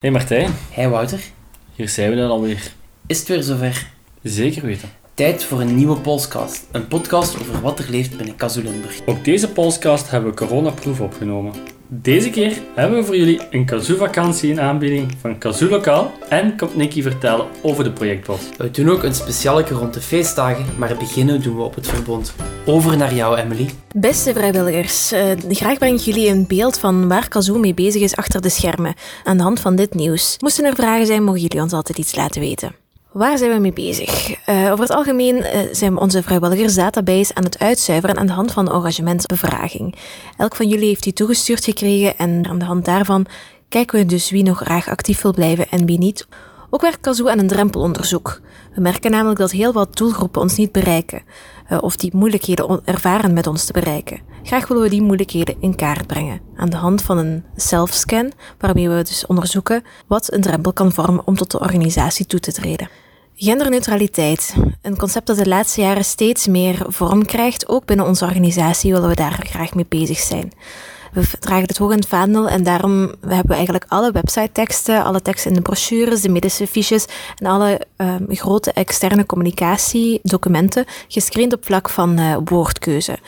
Hey Martijn, Hey Wouter, hier zijn we dan alweer. is het weer zover? Zeker weten. Tijd voor een nieuwe Polscast. Een podcast over wat er leeft binnen Kazoo Limburg. Ook deze podcast hebben we coronaproof opgenomen. Deze keer hebben we voor jullie een kazoo-vakantie in aanbieding van Kazoo Lokaal en komt Nicky vertellen over de projectbos. We doen ook een specialeke rond de feestdagen, maar beginnen doen we op het verbond. Over naar jou, Emily. Beste vrijwilligers, eh, graag breng ik jullie een beeld van waar Kazoo mee bezig is achter de schermen, aan de hand van dit nieuws. Moesten er vragen zijn, mogen jullie ons altijd iets laten weten. Waar zijn we mee bezig? Eh, over het algemeen eh, zijn we onze vrijwilligers database aan het uitzuiveren aan de hand van engagementbevraging. Elk van jullie heeft die toegestuurd gekregen en aan de hand daarvan kijken we dus wie nog graag actief wil blijven en wie niet. Ook werkt Kazoo aan een drempelonderzoek. We merken namelijk dat heel wat doelgroepen ons niet bereiken, of die moeilijkheden ervaren met ons te bereiken. Graag willen we die moeilijkheden in kaart brengen, aan de hand van een self-scan, waarmee we dus onderzoeken wat een drempel kan vormen om tot de organisatie toe te treden. Genderneutraliteit, een concept dat de laatste jaren steeds meer vorm krijgt, ook binnen onze organisatie willen we daar graag mee bezig zijn. We dragen het hoog in het vaandel en daarom hebben we eigenlijk alle website-teksten, alle teksten in de brochures, de medische fiches en alle ehm, grote externe communicatiedocumenten gescreend op vlak van eh, woordkeuze.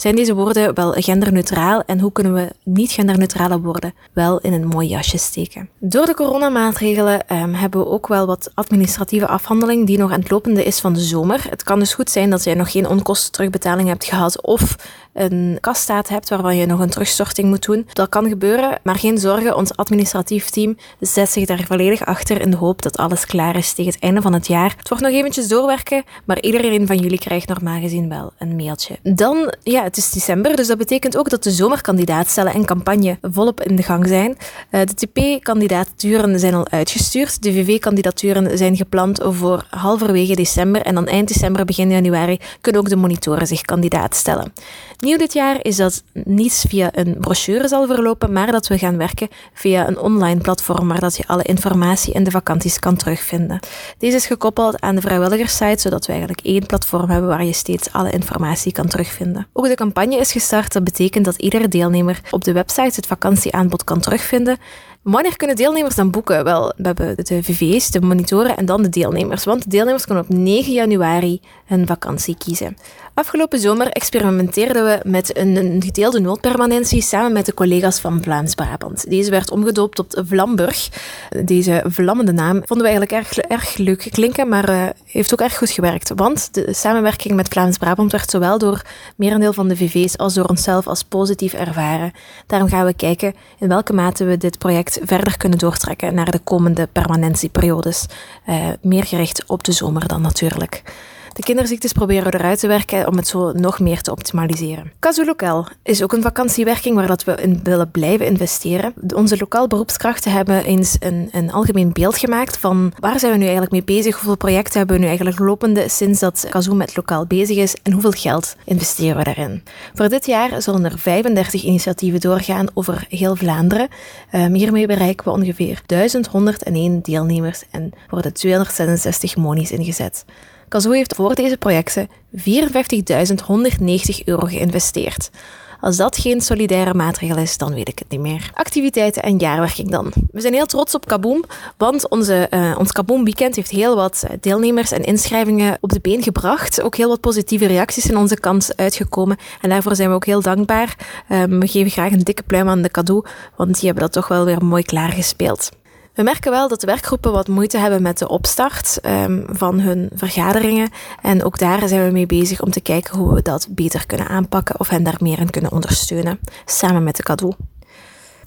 Zijn deze woorden wel genderneutraal en hoe kunnen we niet genderneutrale woorden wel in een mooi jasje steken? Door de coronamaatregelen ehm, hebben we ook wel wat administratieve afhandeling die nog aan het lopende is van de zomer. Het kan dus goed zijn dat je nog geen onkosten terugbetaling hebt gehad of een kasstaat hebt waarvan je nog een terugstorting moet doen. Dat kan gebeuren, maar geen zorgen, ons administratief team zet zich daar volledig achter in de hoop dat alles klaar is tegen het einde van het jaar. Het wordt nog eventjes doorwerken, maar iedereen van jullie krijgt normaal gezien wel een mailtje. Dan, ja, het is december, dus dat betekent ook dat de zomerkandidaatstellen en campagne volop in de gang zijn. Eh, de TP-kandidaturen zijn al uitgestuurd. De VV-kandidaturen zijn gepland voor halverwege december en dan eind december, begin januari kunnen ook de monitoren zich kandidaat stellen. Nieuw dit jaar is dat niet via een brochure zal verlopen, maar dat we gaan werken via een online platform waar dat je alle informatie en de vakanties kan terugvinden. Deze is gekoppeld aan de vrijwilligerssite, zodat we eigenlijk één platform hebben waar je steeds alle informatie kan terugvinden. Ook de campagne is gestart, dat betekent dat iedere deelnemer op de website het vakantieaanbod kan terugvinden. Wanneer kunnen deelnemers dan boeken? Wel, we hebben de VV's, de monitoren en dan de deelnemers. Want de deelnemers kunnen op 9 januari hun vakantie kiezen. Afgelopen zomer experimenteerden we met een, gedeelde noodpermanentie samen met de collega's van Vlaams-Brabant. Deze werd omgedoopt tot Vlamburg. Deze vlammende naam vonden we eigenlijk erg, erg leuk klinken, maar uh, heeft ook erg goed gewerkt. Want de samenwerking met Vlaams-Brabant werd zowel door merendeel van de VV's als door onszelf als positief ervaren. Daarom gaan we kijken in welke mate we dit project verder kunnen doortrekken naar de komende permanentieperiodes. Uh, meer gericht op de zomer dan natuurlijk. De kinderziektes proberen we eruit te werken om het zo nog meer te optimaliseren. Kazoo Lokaal is ook een vakantiewerking waar dat we in willen blijven investeren. Onze lokaal beroepskrachten hebben eens een, een algemeen beeld gemaakt van waar zijn we nu eigenlijk mee bezig, hoeveel projecten hebben we nu eigenlijk lopende sinds dat Kazoo met lokaal bezig is en hoeveel geld investeren we daarin. Voor dit jaar zullen er 35 initiatieven doorgaan over heel Vlaanderen. Um, hiermee bereiken we ongeveer 1101 deelnemers en worden 266 monies ingezet. Kazoo heeft voor deze projecten 54.190 euro geïnvesteerd. Als dat geen solidaire maatregel is, dan weet ik het niet meer. Activiteiten en jaarwerking dan. We zijn heel trots op Kaboom, want onze, uh, ons Kaboom Weekend heeft heel wat deelnemers en inschrijvingen op de been gebracht. Ook heel wat positieve reacties in onze kant uitgekomen. En daarvoor zijn we ook heel dankbaar. Um, we geven graag een dikke pluim aan de cadeau, want die hebben dat toch wel weer mooi klaargespeeld. We merken wel dat de werkgroepen wat moeite hebben met de opstart um, van hun vergaderingen. En ook daar zijn we mee bezig om te kijken hoe we dat beter kunnen aanpakken of hen daar meer in kunnen ondersteunen, samen met de cadeau.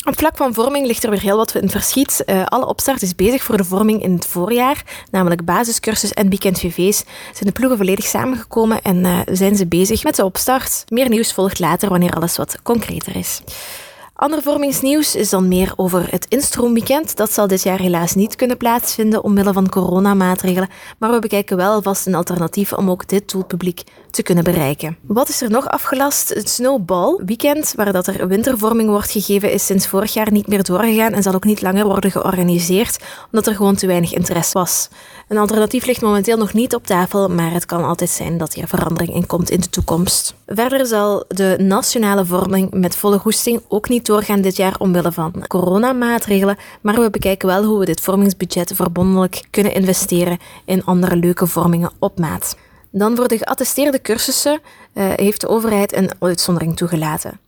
Op vlak van vorming ligt er weer heel wat in verschiet. Uh, alle opstart is bezig voor de vorming in het voorjaar, namelijk basiscursus en weekend VV's. Zijn de ploegen volledig samengekomen en uh, zijn ze bezig met de opstart. Meer nieuws volgt later wanneer alles wat concreter is. Ander vormingsnieuws is dan meer over het instroomweekend. Dat zal dit jaar helaas niet kunnen plaatsvinden omwille van coronamaatregelen, maar we bekijken wel vast een alternatief om ook dit doelpubliek te kunnen bereiken. Wat is er nog afgelast? Het Snowball weekend, waar dat er wintervorming wordt gegeven, is sinds vorig jaar niet meer doorgegaan en zal ook niet langer worden georganiseerd, omdat er gewoon te weinig interesse was. Een alternatief ligt momenteel nog niet op tafel, maar het kan altijd zijn dat hier verandering in komt in de toekomst. Verder zal de nationale vorming met volle goesting ook niet doorgaan dit jaar omwille van coronamaatregelen, maar we bekijken wel hoe we dit vormingsbudget verbondelijk kunnen investeren in andere leuke vormingen op maat. Dan voor de geattesteerde cursussen uh, heeft de overheid een uitzondering toegelaten.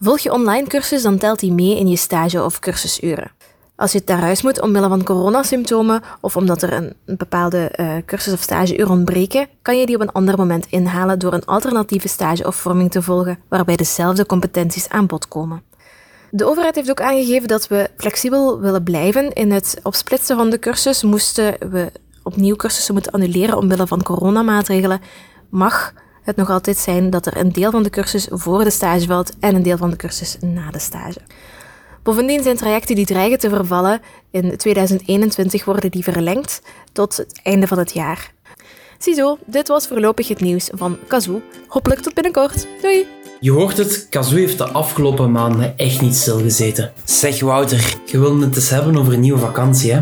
Volg je online cursus, dan telt die mee in je stage- of cursusuren. Als je naar huis moet omwille van coronasymptomen of omdat er een, bepaalde uh, cursus- of stageuur ontbreken, kan je die op een ander moment inhalen door een alternatieve stage of vorming te volgen waarbij dezelfde competenties aan bod komen. De overheid heeft ook aangegeven dat we flexibel willen blijven. In het opsplitsen van de cursus moesten we opnieuw cursussen moeten annuleren omwille van coronamaatregelen. Mag het nog altijd zijn dat er een deel van de cursus voor de stage valt en een deel van de cursus na de stage. Bovendien zijn trajecten die dreigen te vervallen in 2021 worden die verlengd tot het einde van het jaar. Ziezo, dit was voorlopig het nieuws van Kazoo. Hopelijk tot binnenkort. Doei! Je hoort het, Kazoo heeft de afgelopen maanden echt niet stilgezeten. Zeg Wouter, je wilde het eens hebben over een nieuwe vakantie, hè?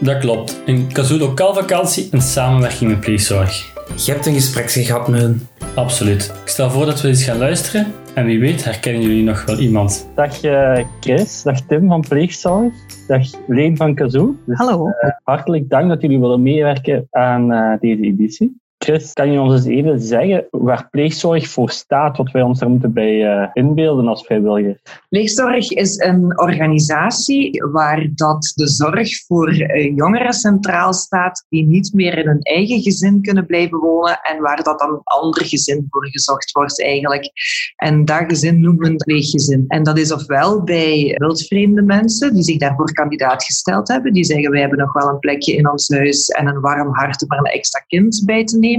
Dat klopt. Een Kazoo lokaal vakantie in samenwerking met pleegzorg. Je hebt een gesprek gehad met hen. Absoluut. Ik stel voor dat we eens gaan luisteren en wie weet herkennen jullie nog wel iemand. Dag uh, Chris, dag Tim van Pleegzorg, dag Leen van Kazoo. Dus, Hallo. Uh, hartelijk dank dat jullie willen meewerken aan uh, deze editie. Chris, kan je ons eens even zeggen waar pleegzorg voor staat, wat wij ons daar moeten bij uh, inbeelden als vrijwilliger? Pleegzorg is een organisatie waar dat de zorg voor uh, jongeren centraal staat die niet meer in hun eigen gezin kunnen blijven wonen en waar dat dan een ander gezin voor gezocht wordt eigenlijk. En dat gezin noemen we pleeggezin. En dat is ofwel bij wildvreemde mensen die zich daarvoor kandidaat gesteld hebben, die zeggen wij hebben nog wel een plekje in ons huis en een warm hart om er een extra kind bij te nemen.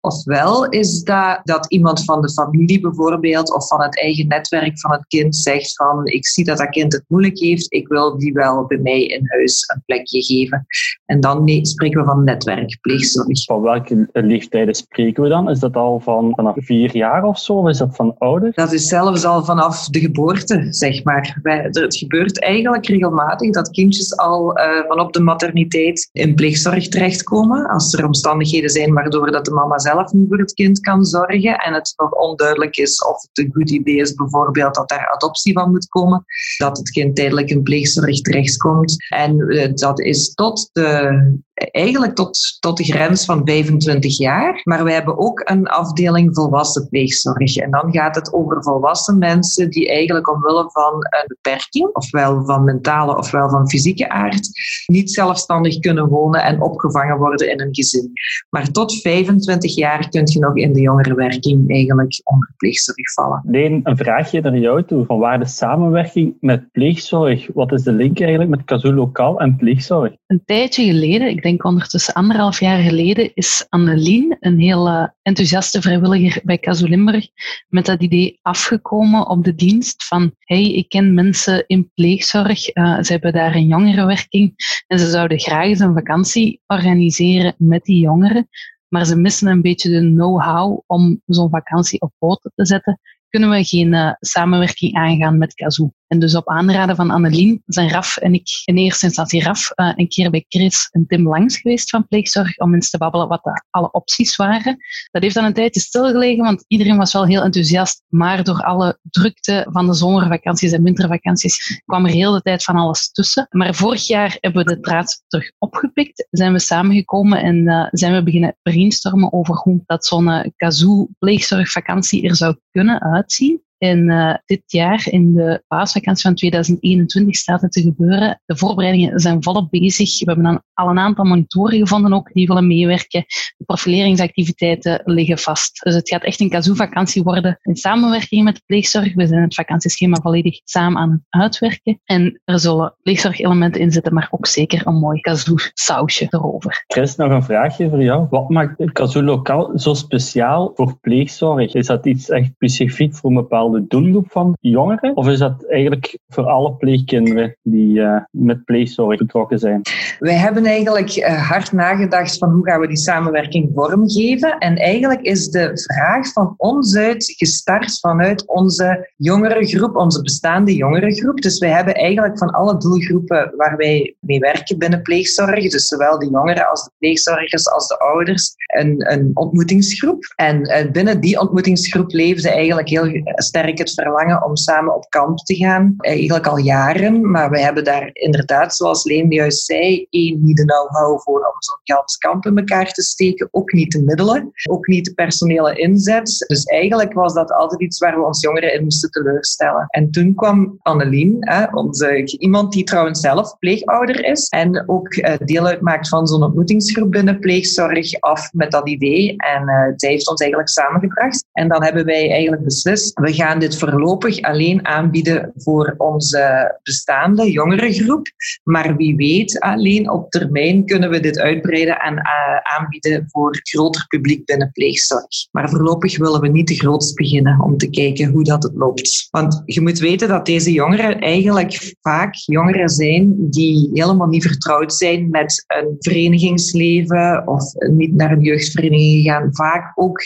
Ofwel is dat dat iemand van de familie bijvoorbeeld of van het eigen netwerk van het kind zegt van ik zie dat dat kind het moeilijk heeft, ik wil die wel bij mij in huis een plekje geven. En dan nee, spreken we van netwerkpleegzorg. Van welke leeftijden spreken we dan? Is dat al van vanaf vier jaar of zo? Of is dat van ouder? Dat is zelfs al vanaf de geboorte, zeg maar. Het gebeurt eigenlijk regelmatig dat kindjes al uh, van op de materniteit in pleegzorg terechtkomen. Als er omstandigheden zijn waardoor dat de mama zelf niet voor het kind kan zorgen en het nog onduidelijk is of het een goed idee is bijvoorbeeld dat daar adoptie van moet komen, dat het kind tijdelijk in pleegzorg terechtkomt. En uh, dat is tot de eigenlijk tot, tot de grens van 25 jaar. Maar we hebben ook een afdeling volwassen pleegzorg. En dan gaat het over volwassen mensen die eigenlijk omwille van een beperking, ofwel van mentale ofwel van fysieke aard, niet zelfstandig kunnen wonen en opgevangen worden in een gezin. Maar tot 25 jaar kun je nog in de jongerenwerking eigenlijk onder pleegzorg vallen. Leen, een vraagje naar jou toe. Van waar de samenwerking met pleegzorg? Wat is de link eigenlijk met Kazoo Lokaal en pleegzorg? Een tijdje geleden, ik denk ondertussen anderhalf jaar geleden, is Annelien, een heel uh, enthousiaste vrijwilliger bij Casu Limburg, met dat idee afgekomen op de dienst van hey, ik ken mensen in pleegzorg, uh, ze hebben daar een jongerenwerking en ze zouden graag eens een vakantie organiseren met die jongeren, maar ze missen een beetje de know-how om zo'n vakantie op poten te zetten kunnen we geen uh, samenwerking aangaan met Kazoo. En dus op aanraden van Annelien zijn Raf en ik, in eerste instantie Raf, uh, een keer bij Chris en Tim langs geweest van Pleegzorg om eens te babbelen wat de, alle opties waren. Dat heeft dan een tijdje stilgelegen, want iedereen was wel heel enthousiast, maar door alle drukte van de zomervakanties en wintervakanties kwam er heel de tijd van alles tussen. Maar vorig jaar hebben we de draad terug opgepikt, zijn we samengekomen en uh, zijn we beginnen brainstormen over hoe dat zo'n Kazoo pleegzorgvakantie er zou kunnen uitzien. En uh, dit jaar, in de paasvakantie van 2021, staat het te gebeuren. De voorbereidingen zijn volop bezig. We hebben dan al een aantal monitoren gevonden ook die willen meewerken. De profileringsactiviteiten liggen vast. Dus het gaat echt een kazoo-vakantie worden in samenwerking met de pleegzorg. We zijn het vakantieschema volledig samen aan het uitwerken. En er zullen pleegzorgelementen in zitten, maar ook zeker een mooi kazoo-sausje erover. Chris, nog een vraagje voor jou. Wat maakt kazoo lokaal zo speciaal voor pleegzorg? Is dat iets echt specifiek voor een bepaalde bepaalde doelgroep van jongeren? Of is dat eigenlijk voor alle pleegkinderen die uh, met pleegzorg betrokken zijn? Wij hebben eigenlijk eh, hard nagedacht van hoe gaan we die samenwerking vormgeven. En eigenlijk is de vraag van ons uit gestart vanuit onze jongerengroep, onze bestaande jongerengroep. Dus wij hebben eigenlijk van alle doelgroepen waar wij mee werken binnen pleegzorg, dus zowel de jongeren als de pleegzorgers als de ouders, een, een ontmoetingsgroep. En eh, binnen die ontmoetingsgroep leefde eigenlijk heel sterk het verlangen om samen op kamp te gaan. Eigenlijk al jaren, maar we hebben daar inderdaad, zoals Leen juist zei, één, niet de know-how voor om zo'n gans kamp in elkaar te steken, ook niet de middelen, ook niet de personele inzet. Dus eigenlijk was dat altijd iets waar we ons jongeren in moesten teleurstellen. En toen kwam Annelien, hè, onze, iemand die trouwens zelf pleegouder is en ook uh, deel uitmaakt van zo'n ontmoetingsgroep binnen pleegzorg, af met dat idee. En uh, zij heeft ons eigenlijk samengebracht. En dan hebben wij eigenlijk beslist, we gaan dit voorlopig alleen aanbieden voor onze bestaande jongerengroep. Maar wie weet, alleen op termijn kunnen we dit uitbreiden en uh, aanbieden voor groter publiek binnen pleegzorg. Maar voorlopig willen we niet te groot beginnen om te kijken hoe dat het loopt. Want je moet weten dat deze jongeren eigenlijk vaak jongeren zijn die helemaal niet vertrouwd zijn met een verenigingsleven of niet naar een jeugdvereniging gaan. Vaak ook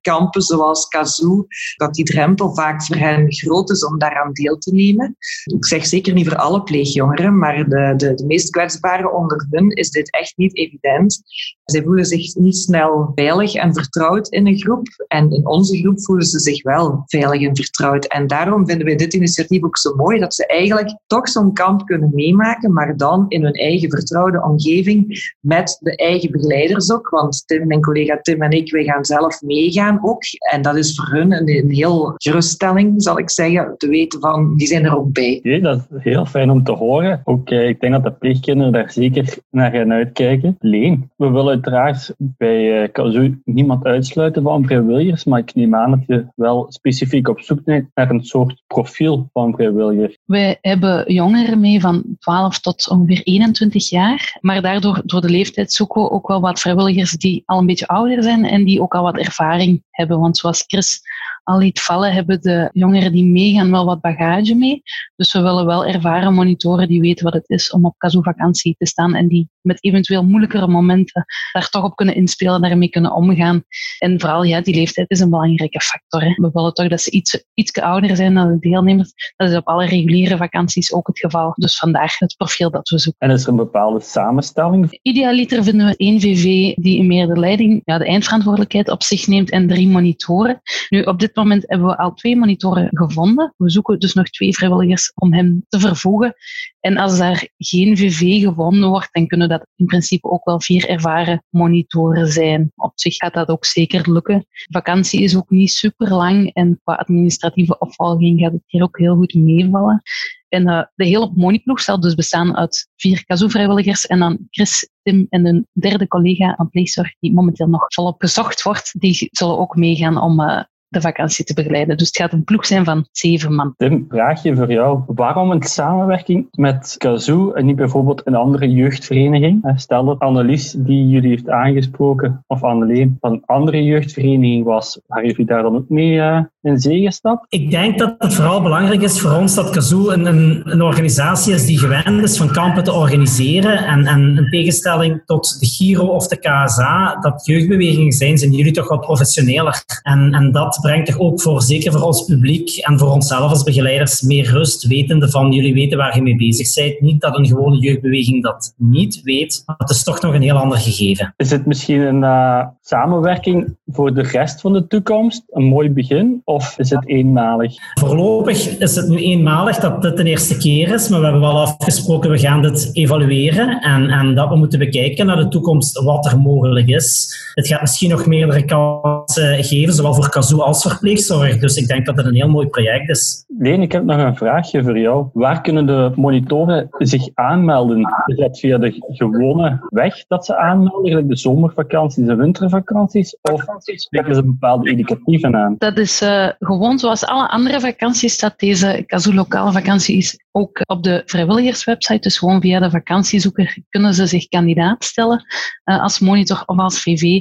kampen zoals Kazoo, dat die drempel vaak voor hen groot is om daaraan deel te nemen. Ik zeg zeker niet voor alle pleegjongeren, maar de, de, de meest kwetsbare onder hun is dit echt niet evident. Zij voelen zich niet snel veilig en vertrouwd in een groep. En in onze groep voelen ze zich wel veilig en vertrouwd. En daarom vinden wij dit initiatief ook zo mooi, dat ze eigenlijk toch zo'n kamp kunnen meemaken, maar dan in hun eigen vertrouwde omgeving met de eigen begeleiders ook. Want Tim, mijn collega Tim en ik, wij gaan zelf meegaan ook. En dat is voor hun een, heel geruststelling, zal ik zeggen, te weten van, die zijn er ook bij. Okay, dat is heel fijn om te horen. Ook, eh, ik denk dat de pleegkinderen zeker naar gaan uitkijken. Leen, we willen uiteraard bij uh, Kazoo niemand uitsluiten van vrijwilligers, maar ik neem aan dat je wel specifiek op zoek bent naar een soort profiel van vrijwilliger. Wij hebben jongeren mee van 12 tot ongeveer 21 jaar, maar daardoor door de leeftijd zoeken we ook wel wat vrijwilligers die al een beetje ouder zijn en die ook al wat ervaring hebben. Want zoals Chris al liet vallen, hebben de jongeren die meegaan wel wat bagage mee. Dus we willen wel ervaren monitoren die weten wat het is om op kazoo-vakantie te staan en die met eventueel moeilijkere momenten daar toch op kunnen inspelen, daarmee kunnen omgaan. En vooral, ja, die leeftijd is een belangrijke factor. Hè. We willen toch dat ze iets, iets ouder zijn dan de deelnemers. Dat is op alle reguliere vakanties ook het geval. Dus vandaar het profiel dat we zoeken. En is er een bepaalde samenstelling? Idealiter vinden we één VV die in meer de leiding, ja, de eindverantwoordelijkheid op zich neemt en drie monitoren. Nu, op dit moment hebben we al twee monitoren gevonden. We zoeken dus nog twee vrijwilligers om hem te vervoegen. En als daar geen VV gevonden wordt, dan kunnen dat in principe ook wel vier ervaren monitoren zijn. Op zich gaat dat ook zeker lukken. Vakantie is ook niet super lang en qua administratieve opvolging gaat het hier ook heel goed meevallen. En uh, de hele moniploeg zal dus bestaan uit vier kazoo-vrijwilligers en dan Chris, Tim en een derde collega aan pleegzorg die momenteel nog volop gezocht wordt. Die zullen ook meegaan om uh, de vakantie te begeleiden. Dus het gaat een ploeg zijn van zeven man. Tim, vraagje voor jou. Waarom een samenwerking met Kazoo en niet bijvoorbeeld een andere jeugdvereniging? Stel dat Annelies, die jullie heeft aangesproken, of Anneleen, van een andere jeugdvereniging was, waar jullie daar dan ook mee uh, in zee gestapt? Ik denk dat het vooral belangrijk is voor ons dat Kazoo een, een, een, organisatie is die gewend is van kampen te organiseren. En, en in tegenstelling tot de Giro of de KSA, dat jeugdbewegingen zijn, zijn jullie toch wat professioneler. En, en dat brengt toch ook voor, zeker voor ons publiek en voor onszelf als begeleiders, meer rust, wetende van jullie weten waar je mee bezig bent. Niet dat een gewone jeugdbeweging dat niet weet, maar het is toch nog een heel ander gegeven. Is het misschien een uh, samenwerking voor de rest van de toekomst? Een mooi begin? Of is het eenmalig? Voorlopig is het nu eenmalig dat dit de eerste keer is, maar we hebben wel afgesproken, we gaan dit evalueren en, en dat we moeten bekijken naar de toekomst wat er mogelijk is. Het gaat misschien nog meerdere kansen geven, zowel voor Kazoo als verpleegzorg. Dus ik denk dat het een heel mooi project is. Leen, ik heb nog een vraagje voor jou. Waar kunnen de monitoren zich aanmelden? Is dat via de gewone weg dat ze aanmelden, gelijk de zomervakanties en wintervakanties? Of spreken ze bepaalde indicatieven aan? Dat is uh, gewoon zoals alle andere vakanties staat deze Kazoo lokale vakantie is ook op de vrijwilligerswebsite. Dus gewoon via de vakantiezoeker kunnen ze zich kandidaat stellen uh, als monitor of als VV.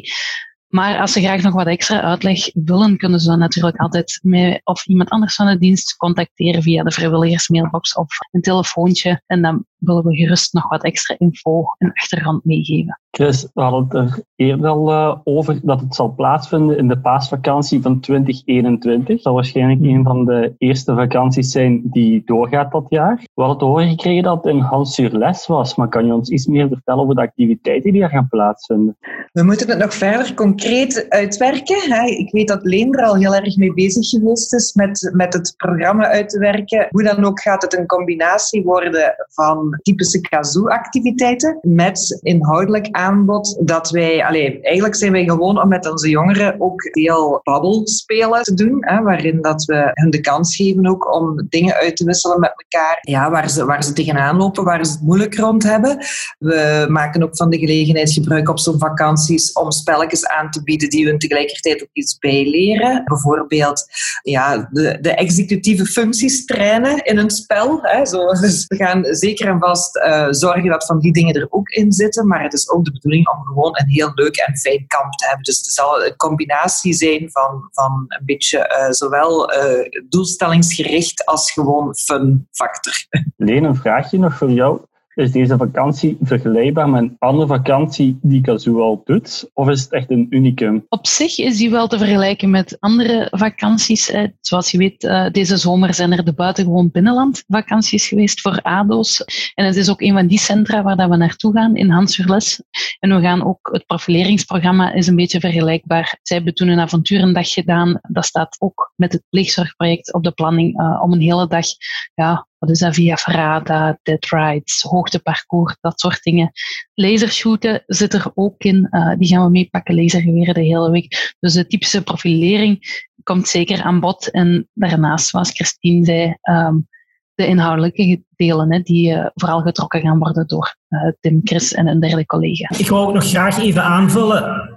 Maar als ze graag nog wat extra uitleg willen, kunnen ze dan natuurlijk altijd mij of iemand anders van de dienst contacteren via de vrijwilligersmailbox of een telefoontje. En dan willen we gerust nog wat extra info en achtergrond meegeven. Chris, we hadden het er eerder al uh, over dat het zal plaatsvinden in de paasvakantie van 2021. Dat zal waarschijnlijk een van de eerste vakanties zijn die doorgaat dat jaar. We hadden te horen gekregen dat het in Hans Les was, maar kan je ons iets meer vertellen over de activiteiten die er gaan plaatsvinden? We moeten het nog verder concreet uitwerken. Ik weet dat Leen er al heel erg mee bezig geweest is met, met het programma uit te werken. Hoe dan ook gaat het een combinatie worden van typische kazoo-activiteiten met inhoudelijk aanbod dat wij... Allez, eigenlijk zijn wij gewoon om met onze jongeren ook veel babbelspelen te doen, hè, waarin dat we hun de kans geven ook om dingen uit te wisselen met elkaar, ja, waar, ze, waar ze tegenaan lopen, waar ze het moeilijk rond hebben. We maken ook van de gelegenheid gebruik op zo'n vakanties om spelletjes aan te bieden die hun tegelijkertijd ook iets bijleren. Bijvoorbeeld ja, de, de executieve functies trainen in een spel. Hè, zo. Dus we gaan zeker vast uh, zorgen dat van die dingen er ook in zitten, maar het is ook de bedoeling om gewoon een heel leuk en fijn kamp te hebben. Dus het zal een combinatie zijn van, van een beetje uh, zowel uh, doelstellingsgericht als gewoon fun factor. Leen, een vraagje nog voor jou. Is deze vakantie vergelijkbaar met een andere vakantie die Kazoo al doet? Of is het echt een unicum? Op zich is die wel te vergelijken met andere vakanties. Zoals je weet, eh, deze zomer zijn er de buitengewoon binnenlandvakanties geweest voor ADO's. En het is ook een van die centra waar we naartoe gaan, in Hansverles. En we gaan ook, het profileringsprogramma is een beetje vergelijkbaar. Zij hebben toen een avonturendag gedaan. Dat staat ook met het pleegzorgproject op de planning uh, om een hele dag ja, wat is dat? Via Verada, Dead Rides, hoogteparcours, dat soort dingen. Lasershooten zit er ook in. Uh, die gaan we meepakken, lasergeweren de hele week. Dus de typische profilering komt zeker aan bod. En daarnaast, zoals Christine zei, um, de inhoudelijke delen, hè, die uh, vooral getrokken gaan worden door uh, Tim, Chris en een derde collega. Ik wou ook nog graag even aanvullen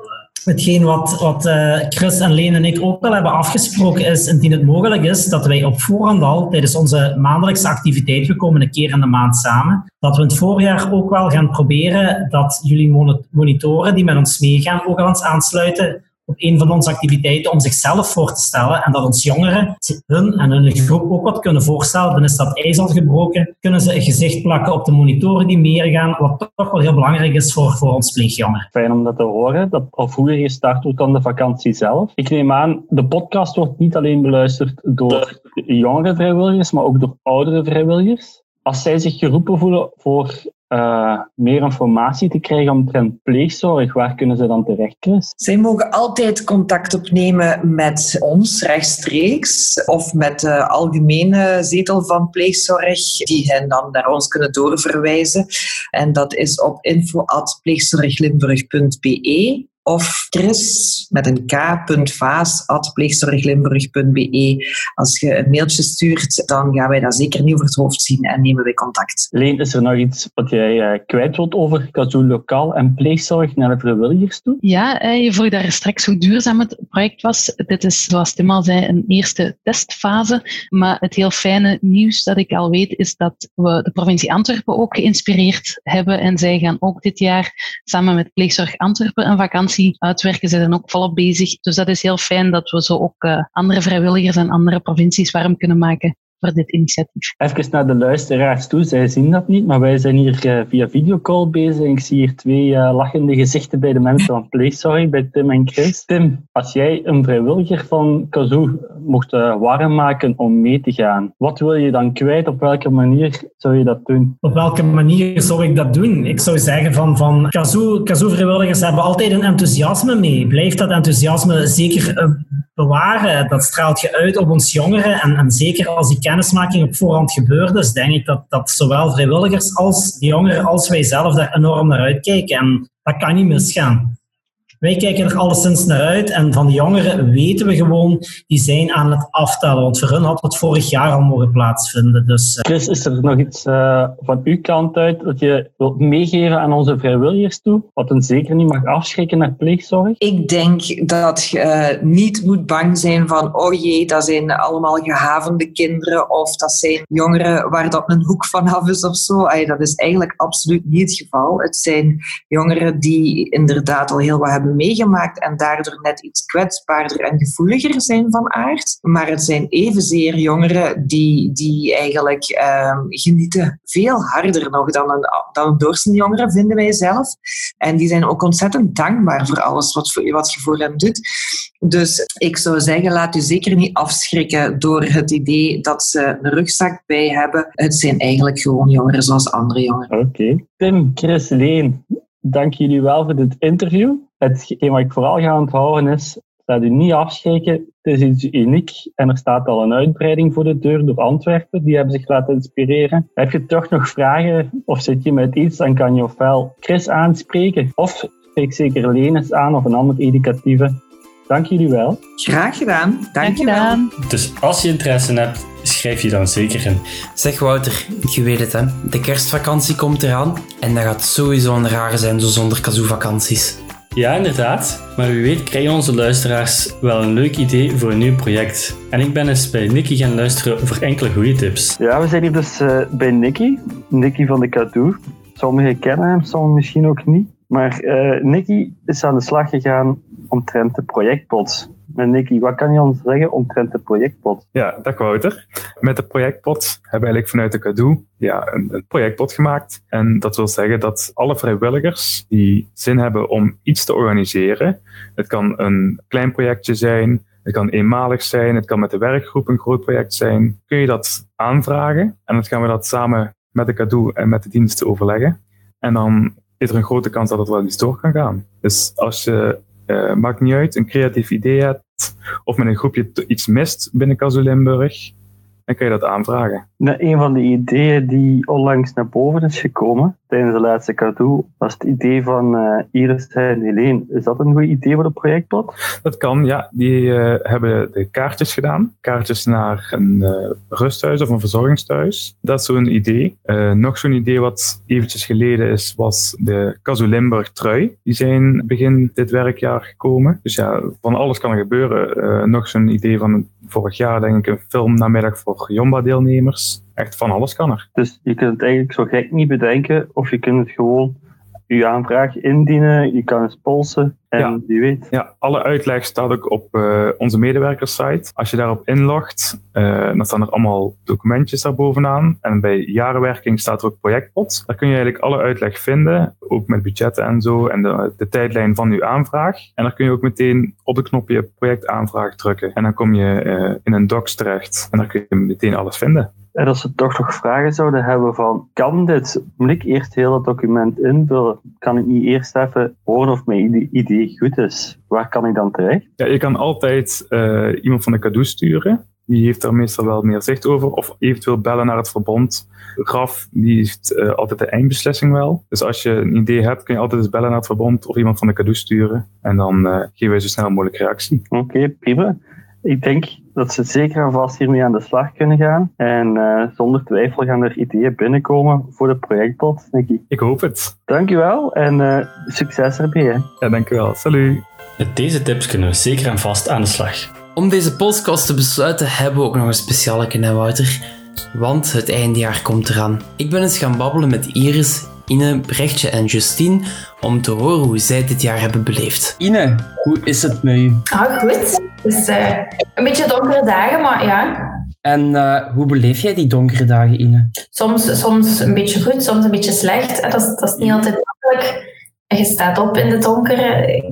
Hetgeen wat, wat uh, Chris en Leen en ik ook wel hebben afgesproken is, indien het mogelijk is, dat wij op voorhand al tijdens onze maandelijkse activiteit, we komen een keer in de maand samen, dat we in het voorjaar ook wel gaan proberen dat jullie monitoren die met ons meegaan ook aan ons aansluiten op een van onze activiteiten om zichzelf voor te stellen en dat ons jongeren hun en hun groep ook wat kunnen voorstellen. Dan is dat ijs al gebroken, kunnen ze een gezicht plakken op de monitoren die meegaan, wat toch wel heel belangrijk is voor, voor ons pleegjongeren. Fijn om dat te horen, dat al vroeger gestart wordt dan de vakantie zelf. Ik neem aan, de podcast wordt niet alleen beluisterd door jongere vrijwilligers, maar ook door oudere vrijwilligers. Als zij zich geroepen voelen voor uh, meer informatie te krijgen omtrent pleegzorg, waar kunnen ze dan terecht, Chris? Zij mogen altijd contact opnemen met ons rechtstreeks of met de algemene zetel van pleegzorg, die hen dan naar ons kunnen doorverwijzen. En dat is op info.pleegzorglimburg.be of Chris met een k.vaas.pleegzorglimburg.be. Als je een mailtje stuurt, dan gaan wij dat zeker niet over het hoofd zien en nemen wij contact. Leen, is er nog iets wat jij uh, kwijt wilt over Kazoo Lokaal en pleegzorg naar de vrijwilligers toe? Ja, uh, je vroeg daar straks hoe duurzaam het project was. Dit is, zoals Tim al zei, een eerste testfase. Maar het heel fijne nieuws dat ik al weet, is dat we de provincie Antwerpen ook geïnspireerd hebben. En zij gaan ook dit jaar samen met Pleegzorg Antwerpen een vakantie uitwerken. Ze zijn ook volop bezig. Dus dat is heel fijn dat we zo ook uh, andere vrijwilligers en andere provincies warm kunnen maken voor dit initiatief. Even naar de luisteraars toe. Zij zien dat niet, maar wij zijn hier uh, via videocall bezig. Ik zie hier twee uh, lachende gezichten bij de mensen van Pleegzorg, bij Tim en Chris. Tim, als jij een vrijwilliger van Kazoo mocht uh, warm maken om mee te gaan, wat wil je dan kwijt? Op welke manier zou je dat doen? Op welke manier zou ik dat doen? Ik zou zeggen van, van Kazoo, Kazoo-vrijwilligers hebben altijd een enthousiasme mee. Blijf dat enthousiasme zeker bewaren. Dat straalt je uit op ons jongeren. En, en zeker als die kennismaking op voorhand gebeurt is, denk ik dat, dat zowel vrijwilligers als de jongeren als wij zelf daar enorm naar uitkijken. En dat kan niet misgaan. Wij kijken er alleszins naar uit en van de jongeren weten we gewoon, die zijn aan het aftellen. Want voor hun had het vorig jaar al mogen plaatsvinden. Dus, uh... Chris, is er nog iets uh, van uw kant uit dat je wilt meegeven aan onze vrijwilligers toe? Wat een zeker niet mag afschrikken naar pleegzorg? Ik denk dat je uh, niet moet bang zijn van, oh jee, dat zijn allemaal gehavende kinderen of dat zijn jongeren waar dat een hoek van af is of zo. Ay, dat is eigenlijk absoluut niet het geval. Het zijn jongeren die inderdaad al heel wat hebben meegemaakt en daardoor net iets kwetsbaarder en gevoeliger zijn van aard. Maar het zijn evenzeer jongeren die, die eigenlijk ehm, genieten veel harder nog dan een, dan een doorsnee vinden wij zelf. En die zijn ook ontzettend dankbaar voor alles wat, wat je voor hen doet. Dus ik zou zeggen, laat u zeker niet afschrikken door het idee dat ze een rugzak bij hebben. Het zijn eigenlijk gewoon jongeren zoals andere jongeren. Oké. Tim, Chris, Leen, dank jullie wel voor dit interview. Hetgeen wat ik vooral ga onthouden is, laat u niet afschrikken. Het is iets uniek en er staat al een uitbreiding voor de deur door Antwerpen. Die hebben zich laten inspireren. Heb je toch nog vragen of zit je met iets, dan kan je ofwel Chris aanspreken of spreek zeker Lenes aan of een ander educatieve. Dank jullie wel. Graag gedaan. Dank je wel. Dus als je interesse hebt, schrijf je dan zeker in. Zeg Wouter, je weet het hè, de kerstvakantie komt eraan en dat gaat sowieso een rare zijn zo zonder kazoo-vakanties. Ja, inderdaad. Maar wie weet krijgen onze luisteraars wel een leuk idee voor een nieuw project. En ik ben eens bij Nicky gaan luisteren voor enkele goede tips. Ja, we zijn hier dus eh, bij Nicky. Nicky van de Cadeau. Sommigen kennen hem, sommigen misschien ook niet. Maar eh Nicky is aan de slag gegaan omtrent de projectpot. En Nicky, wat kan je ons zeggen omtrent de projectpot? Ja, dag Wouter. Met de projectpot hebben we eigenlijk vanuit de Cadeau ja, een, een projectpot gemaakt. En dat wil zeggen dat alle vrijwilligers die zin hebben om iets te organiseren, het kan een klein projectje zijn, het kan eenmalig zijn, het kan met de werkgroep een groot project zijn, kun je dat aanvragen. En dan gaan we dat samen met de Cadeau en met de diensten overleggen. En dan is er een grote kans dat het wel iets door kan gaan. Dus als je, maakt niet uit, een creatief idee hebt, of met een groepje iets mist binnen Kazoo Limburg, dan kan je dat aanvragen. Nou, een van de ideeën die onlangs naar boven is gekomen tijdens de laatste cadeau was het idee van eh, Iris en Helene. Is dat een goed idee voor de projectpot? Dat kan, ja. Die eh, hebben de kaartjes gedaan. Kaartjes naar een eh, rusthuis of een verzorgingstehuis. Dat is zo'n idee. Nog zo'n idee wat eventjes geleden is, was de Kazoo Limburg trui. Die zijn begin dit werkjaar gekomen. Dus ja, van alles kan er gebeuren. Nog zo'n idee van vorig jaar, denk ik, een filmnamiddag voor Jomba-deelnemers. Echt van alles kan er. Dus je kunt het eigenlijk zo gek niet bedenken of je kunt het gewoon je aanvraag indienen, je kan eens polsen en Ja. wie weet. Ja, alle uitleg staat ook op eh, onze medewerkerssite. Als je daarop inlogt, eh, dan staan er allemaal documentjes daar bovenaan. En bij jarenwerking staat er ook projectpot. Daar kun je eigenlijk alle uitleg vinden, ook met budgetten en zo, en de, de tijdlijn van uw aanvraag. En dan kun je ook meteen op het knopje projectaanvraag drukken. En dan kom je eh, in een docs terecht. En dan kun je meteen alles vinden. En als we toch nog vragen zouden hebben van, kan dit? Moet ik eerst heel het document invullen? Kan ik niet eerst even horen of mijn ide- idee goed is? Waar kan ik dan terecht? Ja, je kan altijd eh, iemand van de cadeau sturen. Die heeft daar meestal wel meer zicht over. Of eventueel bellen naar het verbond. Graf, die heeft eh, altijd de eindbeslissing wel. Dus als je een idee hebt, kun je altijd eens bellen naar het verbond of iemand van de cadeau sturen. En dan eh, geven wij zo snel mogelijk reactie. Oké, prima. Ik denk dat ze zeker en vast hiermee aan de slag kunnen gaan. En eh, zonder twijfel gaan er ideeën binnenkomen voor de projectpot, Nicky. Ik hoop het. Dankjewel en eh, succes erbij. Hè. Ja, dankjewel. Salut. Met deze tips kunnen we zeker en vast aan de slag. Om deze podcast te besluiten hebben we ook nog een speciale hè, Wouter. Want het eindejaar komt eraan. Ik ben eens gaan babbelen met Iris, Ine, Brechtje en Justine om te horen hoe zij dit jaar hebben beleefd. Ine, hoe is het met u? Ah, goed. Dus eh, een beetje donkere dagen, maar ja, En eh, hoe beleef jij die donkere dagen, Ine? soms, soms een beetje goed, soms een beetje slecht. Dat is, dat is niet altijd makkelijk. Je staat op in het donker.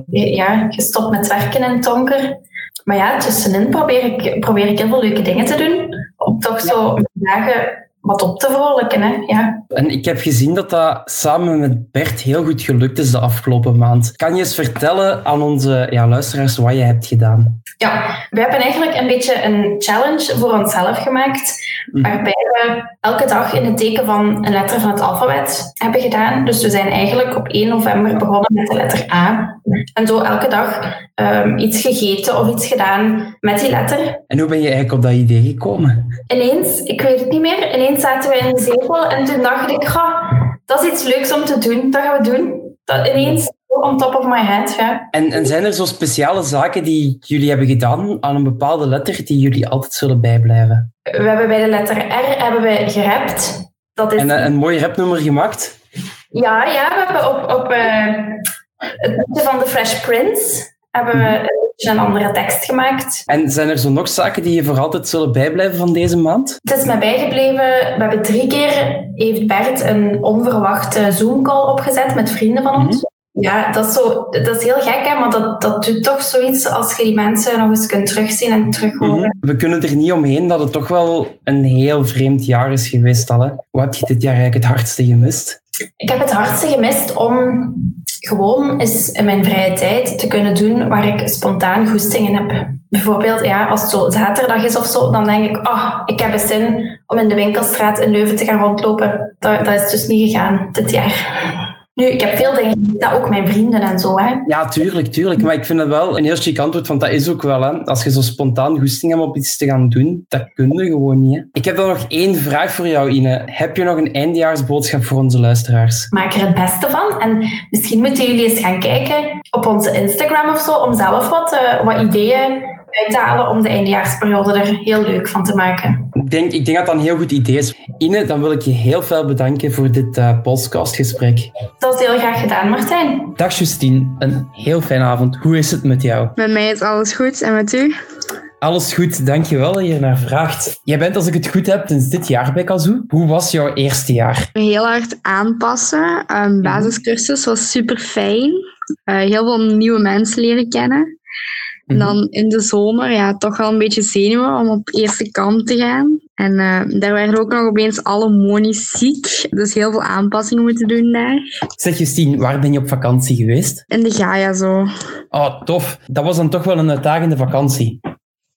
Ja, je stopt met werken in het donker. Maar ja, tussenin probeer ik, probeer ik heel veel leuke dingen te doen. Om toch zo dagen wat op te vrolijken. Hè? Ja. En ik heb gezien dat dat samen met Bert heel goed gelukt is de afgelopen maand. Kan je eens vertellen aan onze ja, luisteraars wat je hebt gedaan? Ja, we hebben eigenlijk een beetje een challenge voor onszelf gemaakt. Waarbij we elke dag in het teken van een letter van het alfabet hebben gedaan. Dus we zijn eigenlijk op 1 november begonnen met de letter A. En zo elke dag ehm, iets gegeten of iets gedaan met die letter. En hoe ben je eigenlijk op dat idee gekomen? Ineens, ik weet het niet meer, ineens zaten we in de zetel en toen dacht ik, "Goh, dat is iets leuks om te doen, dat gaan we doen. Dat ineens, on top of my head, ja. En, en zijn er zo speciale zaken die jullie hebben gedaan aan een bepaalde letter die jullie altijd zullen bijblijven? We hebben bij de letter R hebben we gerapt. Dat is... En eh, een mooi rapnummer gemaakt? Ja, ja, we hebben op, op, eh, het van The Fresh Prince hebben we een andere tekst gemaakt. En zijn er zo nog zaken die je voor altijd zullen bijblijven van deze maand? Het is mij bijgebleven, we hebben drie keer, heeft Bert een onverwachte Zoom-call opgezet met vrienden van ons. Ja, dat is, zo, dat is heel gek, hè, maar dat, dat doet toch zoiets als je die mensen nog eens kunt terugzien en terug horen. We kunnen er niet omheen dat het toch wel een heel vreemd jaar is geweest al. Hè? Wat heb je dit jaar eigenlijk het hardste gemist? Ik heb het hardste gemist om gewoon eens in mijn vrije tijd te kunnen doen waar ik spontaan goestingen heb. Bijvoorbeeld, ja, als het zo zaterdag is of zo, dan denk ik, ah, ik heb eens zin om in de winkelstraat in Leuven te gaan rondlopen. Dat is dus niet gegaan dit jaar. Nu, ik heb veel dingen, dat ook mijn vrienden en zo. Hè. Ja, tuurlijk, tuurlijk. Maar ik vind het wel een heel chic antwoord, want dat is ook wel. Hè. Als je zo spontaan goesting hebt om iets te gaan doen, dat kun je gewoon niet. Hè. Ik heb dan nog één vraag voor jou, Ine. Heb je nog een eindejaarsboodschap voor onze luisteraars? Maak er het beste van. En misschien moeten jullie eens gaan kijken op onze Instagram of zo, om zelf wat, uh, wat ideeën uit te halen om de eindejaarsperiode er heel leuk van te maken. Ik denk, ik denk dat dat een heel goed idee is. Ine, dan wil ik je heel veel bedanken voor dit uh, podcastgesprek. Dat is heel graag gedaan, Martijn. Dag Justine, een heel fijne avond. Hoe is het met jou? Met mij is alles goed en met u? Alles goed, dankjewel dat je naar vraagt. Jij bent, als ik het goed heb, sinds dit jaar bij Kazoo. Hoe was jouw eerste jaar? Heel hard aanpassen. Um, basiscursus was super fijn. Uh, heel veel nieuwe mensen leren kennen. En dan in de zomer, ja, toch wel een beetje zenuwen om op eerste kamp te gaan. En uh, daar werden ook nog opeens alle monies ziek. Dus heel veel aanpassingen moeten doen daar. Zeg Justine, waar ben je op vakantie geweest? In de Gaia zo. Oh, tof. Dat was dan toch wel een uitdagende vakantie.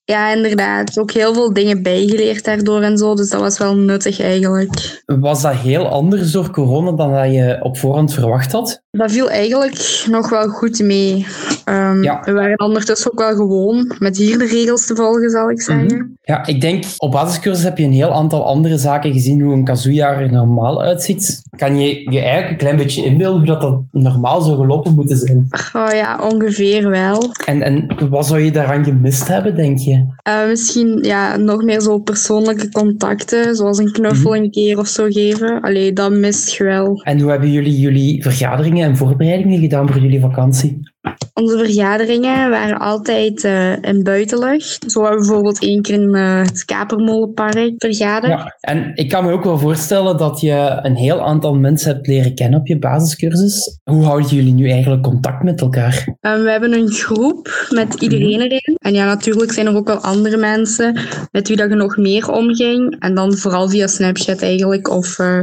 Ja, inderdaad. Ook heel veel dingen bijgeleerd daardoor en zo. Dus dat was wel nuttig eigenlijk. Was dat heel anders door corona dan dat je op voorhand verwacht had? Dat viel eigenlijk nog wel goed mee. Um, Ja. We waren ondertussen ook wel gewoon met hier de regels te volgen, zal ik zeggen. Ja, ik denk op basiscursus heb je een heel aantal andere zaken gezien hoe een kazoojaar er normaal uitziet. Kan je je eigenlijk een klein beetje inbeelden hoe dat, dat normaal zou gelopen moeten zijn? Oh ja, ongeveer wel. En, en wat zou je daaraan gemist hebben, denk je? Uh, misschien ja, nog meer zo persoonlijke contacten, zoals een knuffel een keer of zo geven. Allee, dat mist je wel. En hoe hebben jullie jullie vergaderingen en voorbereidingen gedaan voor jullie vakantie? Onze vergaderingen waren altijd uh, in buitenlucht. Zo hebben we bijvoorbeeld één keer in uh, het Kapermolenpark vergaderd. Ja, en ik kan me ook wel voorstellen dat je een heel aantal mensen hebt leren kennen op je basiscursus. Hoe houden jullie nu eigenlijk contact met elkaar? Um, we hebben een groep met iedereen erin. En ja, natuurlijk zijn er ook wel andere mensen met wie dat je nog meer omging. En dan vooral via Snapchat eigenlijk, of uh,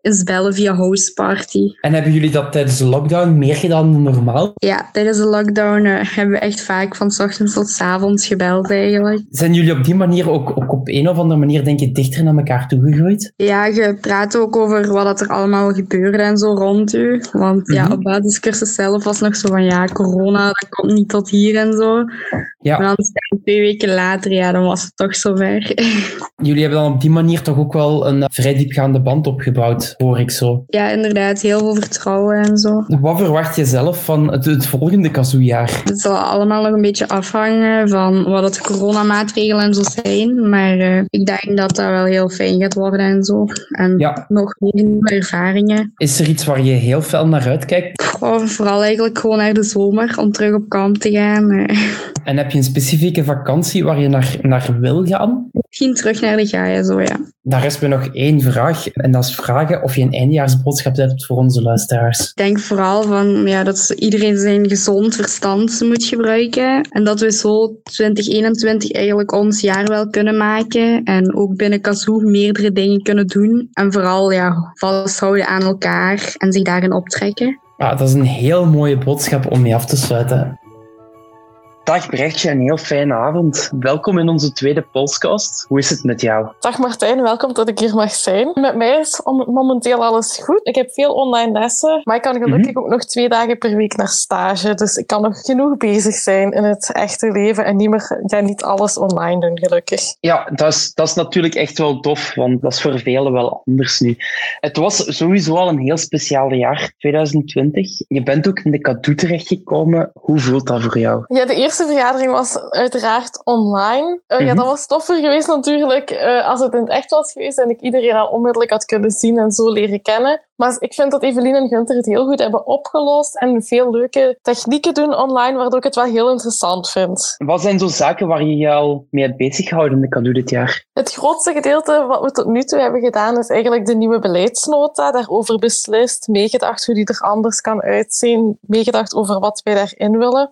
eens bellen via Houseparty. En hebben jullie dat tijdens de lockdown meer gedaan dan normaal? Ja, tijdens de lockdown uh, hebben we echt vaak van 's ochtends tot 's avonds gebeld eigenlijk. Zijn jullie op die manier ook, ook op een of andere manier, denk je, dichter naar elkaar toegegroeid? Ja, je praat ook over wat er allemaal gebeurde en zo rond u. Want mm -hmm. ja, op basiscursus zelf was nog zo van ja, corona, dat komt niet tot hier en zo. Ja. Maar dan twee weken later, ja, dan was het toch zover. Jullie hebben dan op die manier toch ook wel een vrij diepgaande band opgebouwd, hoor ik zo. Ja, inderdaad. Heel veel vertrouwen en zo. Wat verwacht je zelf van het, het volgende kazoojaar? Het zal allemaal nog een beetje afhangen van wat het coronamaatregelen en zo zijn. Maar uh, ik denk dat dat wel heel fijn gaat worden en zo. En ja. nog meer ervaringen. Is er iets waar je heel fel naar uitkijkt? Oh, vooral eigenlijk gewoon naar de zomer, om terug op kamp te gaan. En heb je een specifieke vakantie waar je naar, naar wil gaan? Misschien terug naar de Gaia, zo ja. Daar is me nog één vraag. En dat is vragen of je een eindejaarsboodschap hebt voor onze luisteraars. Ik denk vooral van, ja, dat iedereen zijn gezond verstand moet gebruiken. En dat we zo 2021 eigenlijk ons jaar wel kunnen maken. En ook binnen Kazoo meerdere dingen kunnen doen. En vooral ja, vasthouden aan elkaar en zich daarin optrekken. Ja, dat is een heel mooie boodschap om mee af te sluiten. Dag Brechtje, een heel fijne avond. Welkom in onze tweede podcast. Hoe is het met jou? Dag Martijn, welkom dat ik hier mag zijn. Met mij is momenteel alles goed. Ik heb veel online lessen, maar ik kan gelukkig mm -hmm. ook nog twee dagen per week naar stage. Dus ik kan nog genoeg bezig zijn in het echte leven en niet, meer, ja, niet alles online doen, gelukkig. Ja, dat is, dat is natuurlijk echt wel tof, want dat is voor velen wel anders nu. Het was sowieso al een heel speciaal jaar, 2020. Je bent ook in de cadeau terechtgekomen. Hoe voelt dat voor jou? Ja, de eerste eerste vergadering was uiteraard online. Uh, -hmm. Ja, dat was toffer geweest natuurlijk uh, als het in het echt was geweest en ik iedereen al onmiddellijk had kunnen zien en zo leren kennen. Maar ik vind dat Evelien en Gunther het heel goed hebben opgelost en veel leuke technieken doen online, waardoor ik het wel heel interessant vind. Wat zijn zo zaken waar je je al mee hebt bezig gehouden in Kadu dit jaar? Het grootste gedeelte wat we tot nu toe hebben gedaan is eigenlijk de nieuwe beleidsnota. Daarover beslist, meegedacht hoe die er anders kan uitzien, meegedacht over wat wij daarin willen.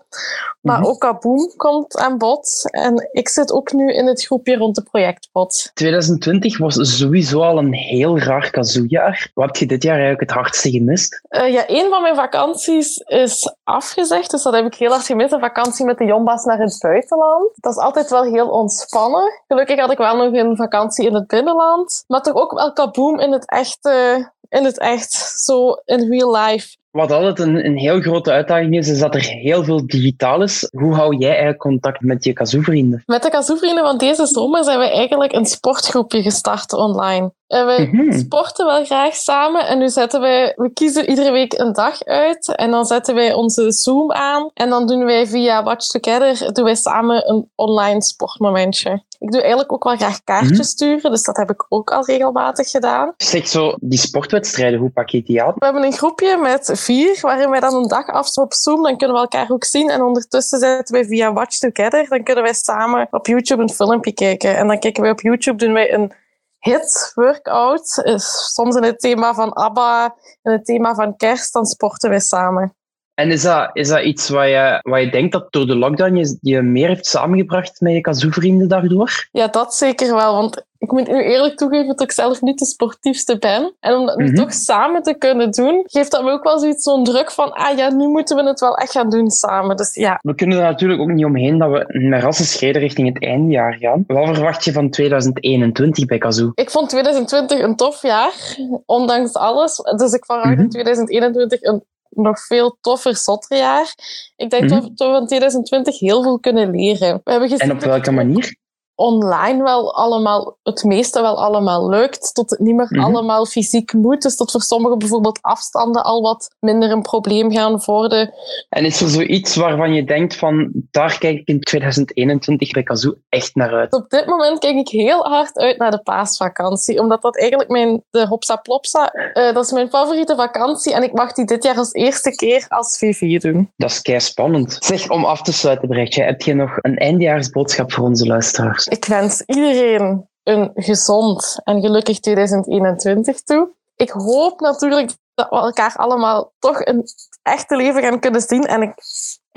Maar Mhm. ook Kaboom komt aan bod en ik zit ook nu in het groepje rond de projectpot. 2020 was sowieso al een heel raar kazoojaar. Wat heb je dit jaar eigenlijk het hardste gemist? Eh, ja, een van mijn vakanties is afgezegd, dus dat heb ik heel hard gemist. Een vakantie met de Jombas naar het buitenland. Dat is altijd wel heel ontspannen. Gelukkig had ik wel nog een vakantie in het binnenland. Maar toch ook wel kaboom in het echt, eh, in het echt zo in real life. Wat altijd een, een heel grote uitdaging is, is dat er heel veel digitaal is. Hoe hou jij eigenlijk contact met je kazoo-vrienden? Met de kazoo-vrienden van deze zomer zijn we eigenlijk een sportgroepje gestart online. En we Mhm. sporten wel graag samen en nu zetten wij, we kiezen iedere week een dag uit en dan zetten wij onze Zoom aan en dan doen wij via Watch Together doen wij samen een online sportmomentje. Ik doe eigenlijk ook wel graag kaartjes Mhm. sturen, dus dat heb ik ook al regelmatig gedaan. Zeg zo, die sportwedstrijden, hoe pak je die aan? We hebben een groepje met vier, waarin wij dan een dag afstaan op Zoom. Dan kunnen we elkaar ook zien. En ondertussen zetten wij via Watch Together. Dan kunnen wij samen op YouTube een filmpje kijken. En dan kijken wij op YouTube, doen wij een hit workout. Eh, Soms in het thema van ABBA, in het thema van kerst. Dan sporten wij samen. En is dat, is dat iets wat je, wat je denkt dat door de lockdown je, je meer heeft samengebracht met je kazoo-vrienden daardoor? Ja, dat zeker wel. Want ik moet nu eerlijk toegeven dat ik zelf niet de sportiefste ben. En om dat nu Mhm. toch samen te kunnen doen, geeft dat me ook wel zoiets zo'n druk van, ah ja, nu moeten we het wel echt gaan doen samen. Dus ja, We kunnen er natuurlijk ook niet omheen dat we met rassenschreden richting het eindejaar gaan. Wat verwacht je van 2021 bij Kazoo? Ik vond 2020 een tof jaar, ondanks alles. Dus ik verwacht in Mhm. 2021 een nog veel toffer, zotter jaar. Ik denk Mhm. dat we- dat we van 2020 heel veel kunnen leren. We hebben gezien En op welke manier? Online wel allemaal, het meeste wel allemaal lukt, tot het niet meer Mhm. allemaal fysiek moet. Dus tot voor sommigen bijvoorbeeld afstanden al wat minder een probleem gaan worden. En is er zoiets waarvan je denkt van, daar kijk ik in 2021 bij Kazoo echt naar uit? Op dit moment kijk ik heel hard uit naar de paasvakantie, omdat dat eigenlijk mijn, de Hopsa Plopsa, eh, dat is mijn favoriete vakantie en ik mag die dit jaar als eerste keer als VV doen. Dat is kei spannend. Zeg, om af te sluiten, Brechtje, heb je nog een eindjaarsboodschap voor onze luisteraars? Ik wens iedereen een gezond en gelukkig 2021 toe. Ik hoop natuurlijk dat we elkaar allemaal toch een echte leven gaan kunnen zien. En ik,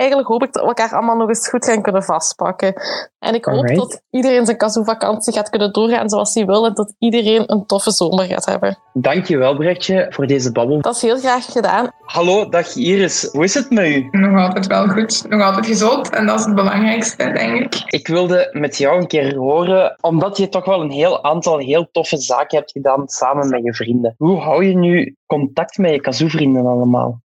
eigenlijk hoop ik dat we elkaar allemaal nog eens goed gaan kunnen vastpakken. En ik hoop Alright. dat iedereen zijn kazoo-vakantie gaat kunnen doorgaan zoals hij wil. En dat iedereen een toffe zomer gaat hebben. Dankjewel, Brechtje, voor deze babbel. Dat is heel graag gedaan. Hallo, dag Iris. Hoe is het met u? Nog altijd wel goed. Nog altijd gezond. En dat is het belangrijkste, denk ik. Ik wilde met jou een keer horen, omdat je toch wel een heel aantal heel toffe zaken hebt gedaan samen met je vrienden. Hoe hou je nu contact met je kazoo-vrienden allemaal?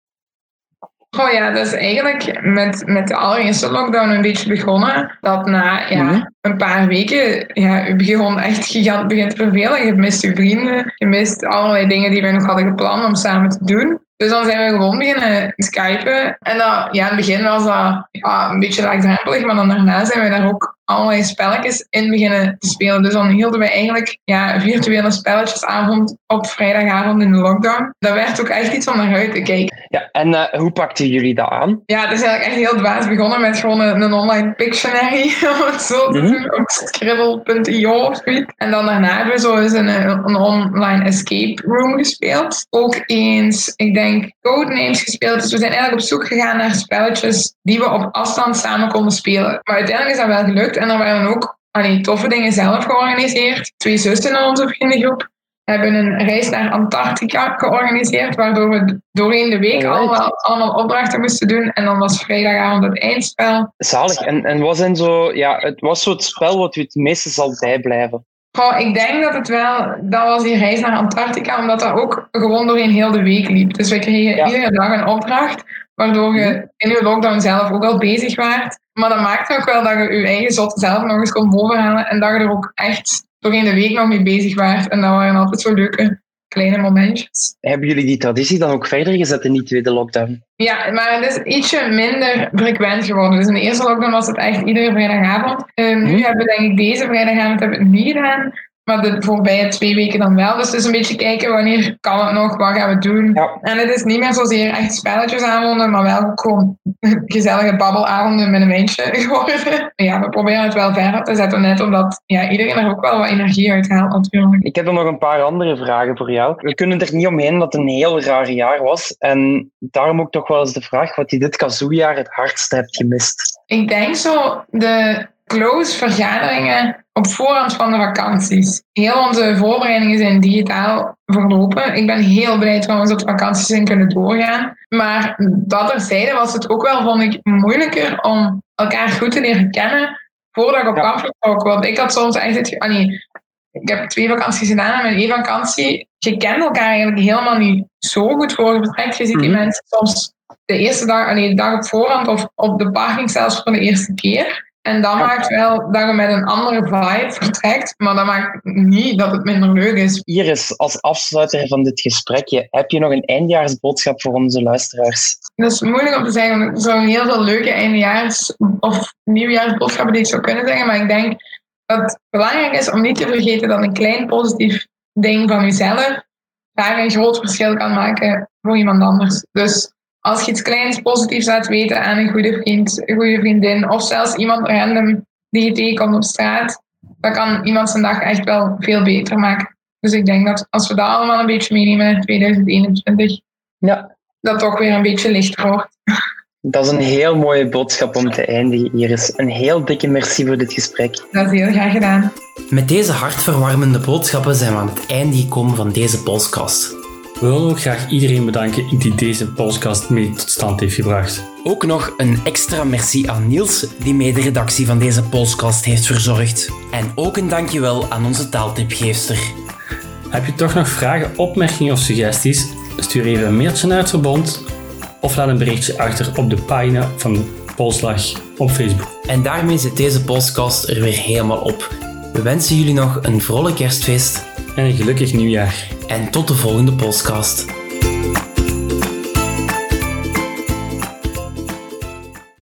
Oh ja, dat is eigenlijk met, met de allereerste lockdown een beetje begonnen. Dat na ja, Mhm. een paar weken, ja, je begon echt gigant begint te vervelen. Je mist je vrienden, je mist allerlei dingen die we nog hadden gepland om samen te doen. Dus dan zijn we gewoon beginnen skypen. En dan, ja, in het begin was dat ja, een beetje laagdrempelig, maar dan daarna zijn we daar ook allerlei spelletjes in beginnen te spelen. Dus dan hielden we eigenlijk ja, virtuele spelletjesavond op vrijdagavond in de lockdown. Dat werd ook echt iets om naar uit te kijken. Ja, en eh, hoe pakten jullie dat aan? Ja, het is eigenlijk echt heel dwaas begonnen met gewoon een, een online Pictionary, het zo Mhm. op scribble.io of zoiets. En dan daarna hebben we zo eens een, een online escape room gespeeld. Ook eens, ik denk, codenames gespeeld. Dus we zijn eigenlijk op zoek gegaan naar spelletjes die we op afstand samen konden spelen. Maar uiteindelijk is dat wel gelukt en er waren ook allee, toffe dingen zelf georganiseerd. Twee zussen in onze vriendengroep hebben een reis naar Antarctica georganiseerd, waardoor we doorheen de week allemaal, allemaal opdrachten moesten doen. En dan was vrijdagavond het eindspel. Zalig. En, en wat zijn zo, ja, het was zo het spel wat u het meeste zal bijblijven? Goh, ik denk dat het wel, dat was die reis naar Antarctica, omdat dat ook gewoon doorheen heel de week liep. Dus we kregen Ja. iedere dag een opdracht, waardoor je in je lockdown zelf ook al bezig waart. Maar dat maakte ook wel dat je je eigen zot zelf nog eens kon bovenhalen en dat je er ook echt doorheen de week nog mee bezig waart. En dat waren altijd zo leuke kleine momentjes. Hebben jullie die traditie dan ook verder gezet in die tweede lockdown? Ja, maar het is ietsje minder frequent geworden. Dus in de eerste lockdown was het echt iedere vrijdagavond. Eh, nu Hm? hebben we denk ik deze vrijdagavond hebben we het niet gedaan. Maar de voorbije twee weken dan wel. Dus het is een beetje kijken wanneer kan het nog, wat gaan we doen. En het is niet meer zozeer echt spelletjesavonden, maar wel gewoon gezellige babbelavonden met een wijntje geworden. Ja, we proberen het wel verder te zetten, net omdat ja, iedereen er ook wel wat energie uit haalt natuurlijk. Ik heb nog een paar andere vragen voor jou. We kunnen er niet omheen dat het een heel raar jaar was. En daarom ook toch wel eens de vraag wat je dit kazoo-jaar het hardst hebt gemist. Ik denk zo de close vergaderingen op voorhand van de vakanties. Heel onze voorbereidingen zijn digitaal verlopen. Ik ben heel blij trouwens dat vakanties zijn kunnen doorgaan. Maar dat terzijde was het ook wel, vond ik, moeilijker om elkaar goed te leren kennen voordat ik op kamp vertrok. Want ik had soms echt het... Ah, nee, ik heb twee vakanties gedaan en met één vakantie, je kent elkaar eigenlijk helemaal niet zo goed voor je vertrekt. Je ziet die mensen soms de eerste dag, nee, de dag op voorhand of op de parking zelfs voor de eerste keer. En dat maakt wel dat je met een andere vibe vertrekt, maar dat maakt niet dat het minder leuk is. Iris, als afsluiter van dit gesprekje, heb je nog een eindjaarsboodschap voor onze luisteraars? Dat is moeilijk om te zeggen, want er zijn heel veel leuke eindejaars- of nieuwjaarsboodschappen die ik zou kunnen zeggen, maar ik denk dat het belangrijk is om niet te vergeten dat een klein positief ding van jezelf daar een groot verschil kan maken voor iemand anders. Dus als je iets kleins positiefs laat weten aan een goede vriend, een goede vriendin, of zelfs iemand random die je tegenkomt op straat, dat kan iemand zijn dag echt wel veel beter maken. Dus ik denk dat als we dat allemaal een beetje meenemen in 2021, ja. dat toch weer een beetje lichter wordt. Dat is een heel mooie boodschap om te eindigen, Iris. Een heel dikke merci voor dit gesprek. Dat is heel graag gedaan. Met deze hartverwarmende boodschappen zijn we aan het einde gekomen van deze podcast. We willen ook graag iedereen bedanken die deze podcast mee tot stand heeft gebracht. Ook nog een extra merci aan Niels, die mee de redactie van deze podcast heeft verzorgd. En ook een dankjewel aan onze taaltipgeefster. Heb je toch nog vragen, opmerkingen of suggesties? Stuur even een mailtje naar het verbond of laat een berichtje achter op de pagina van Polslag op Facebook. En daarmee zit deze podcast er weer helemaal op. We wensen jullie nog een vrolijk kerstfeest en een gelukkig nieuwjaar. En tot de volgende podcast.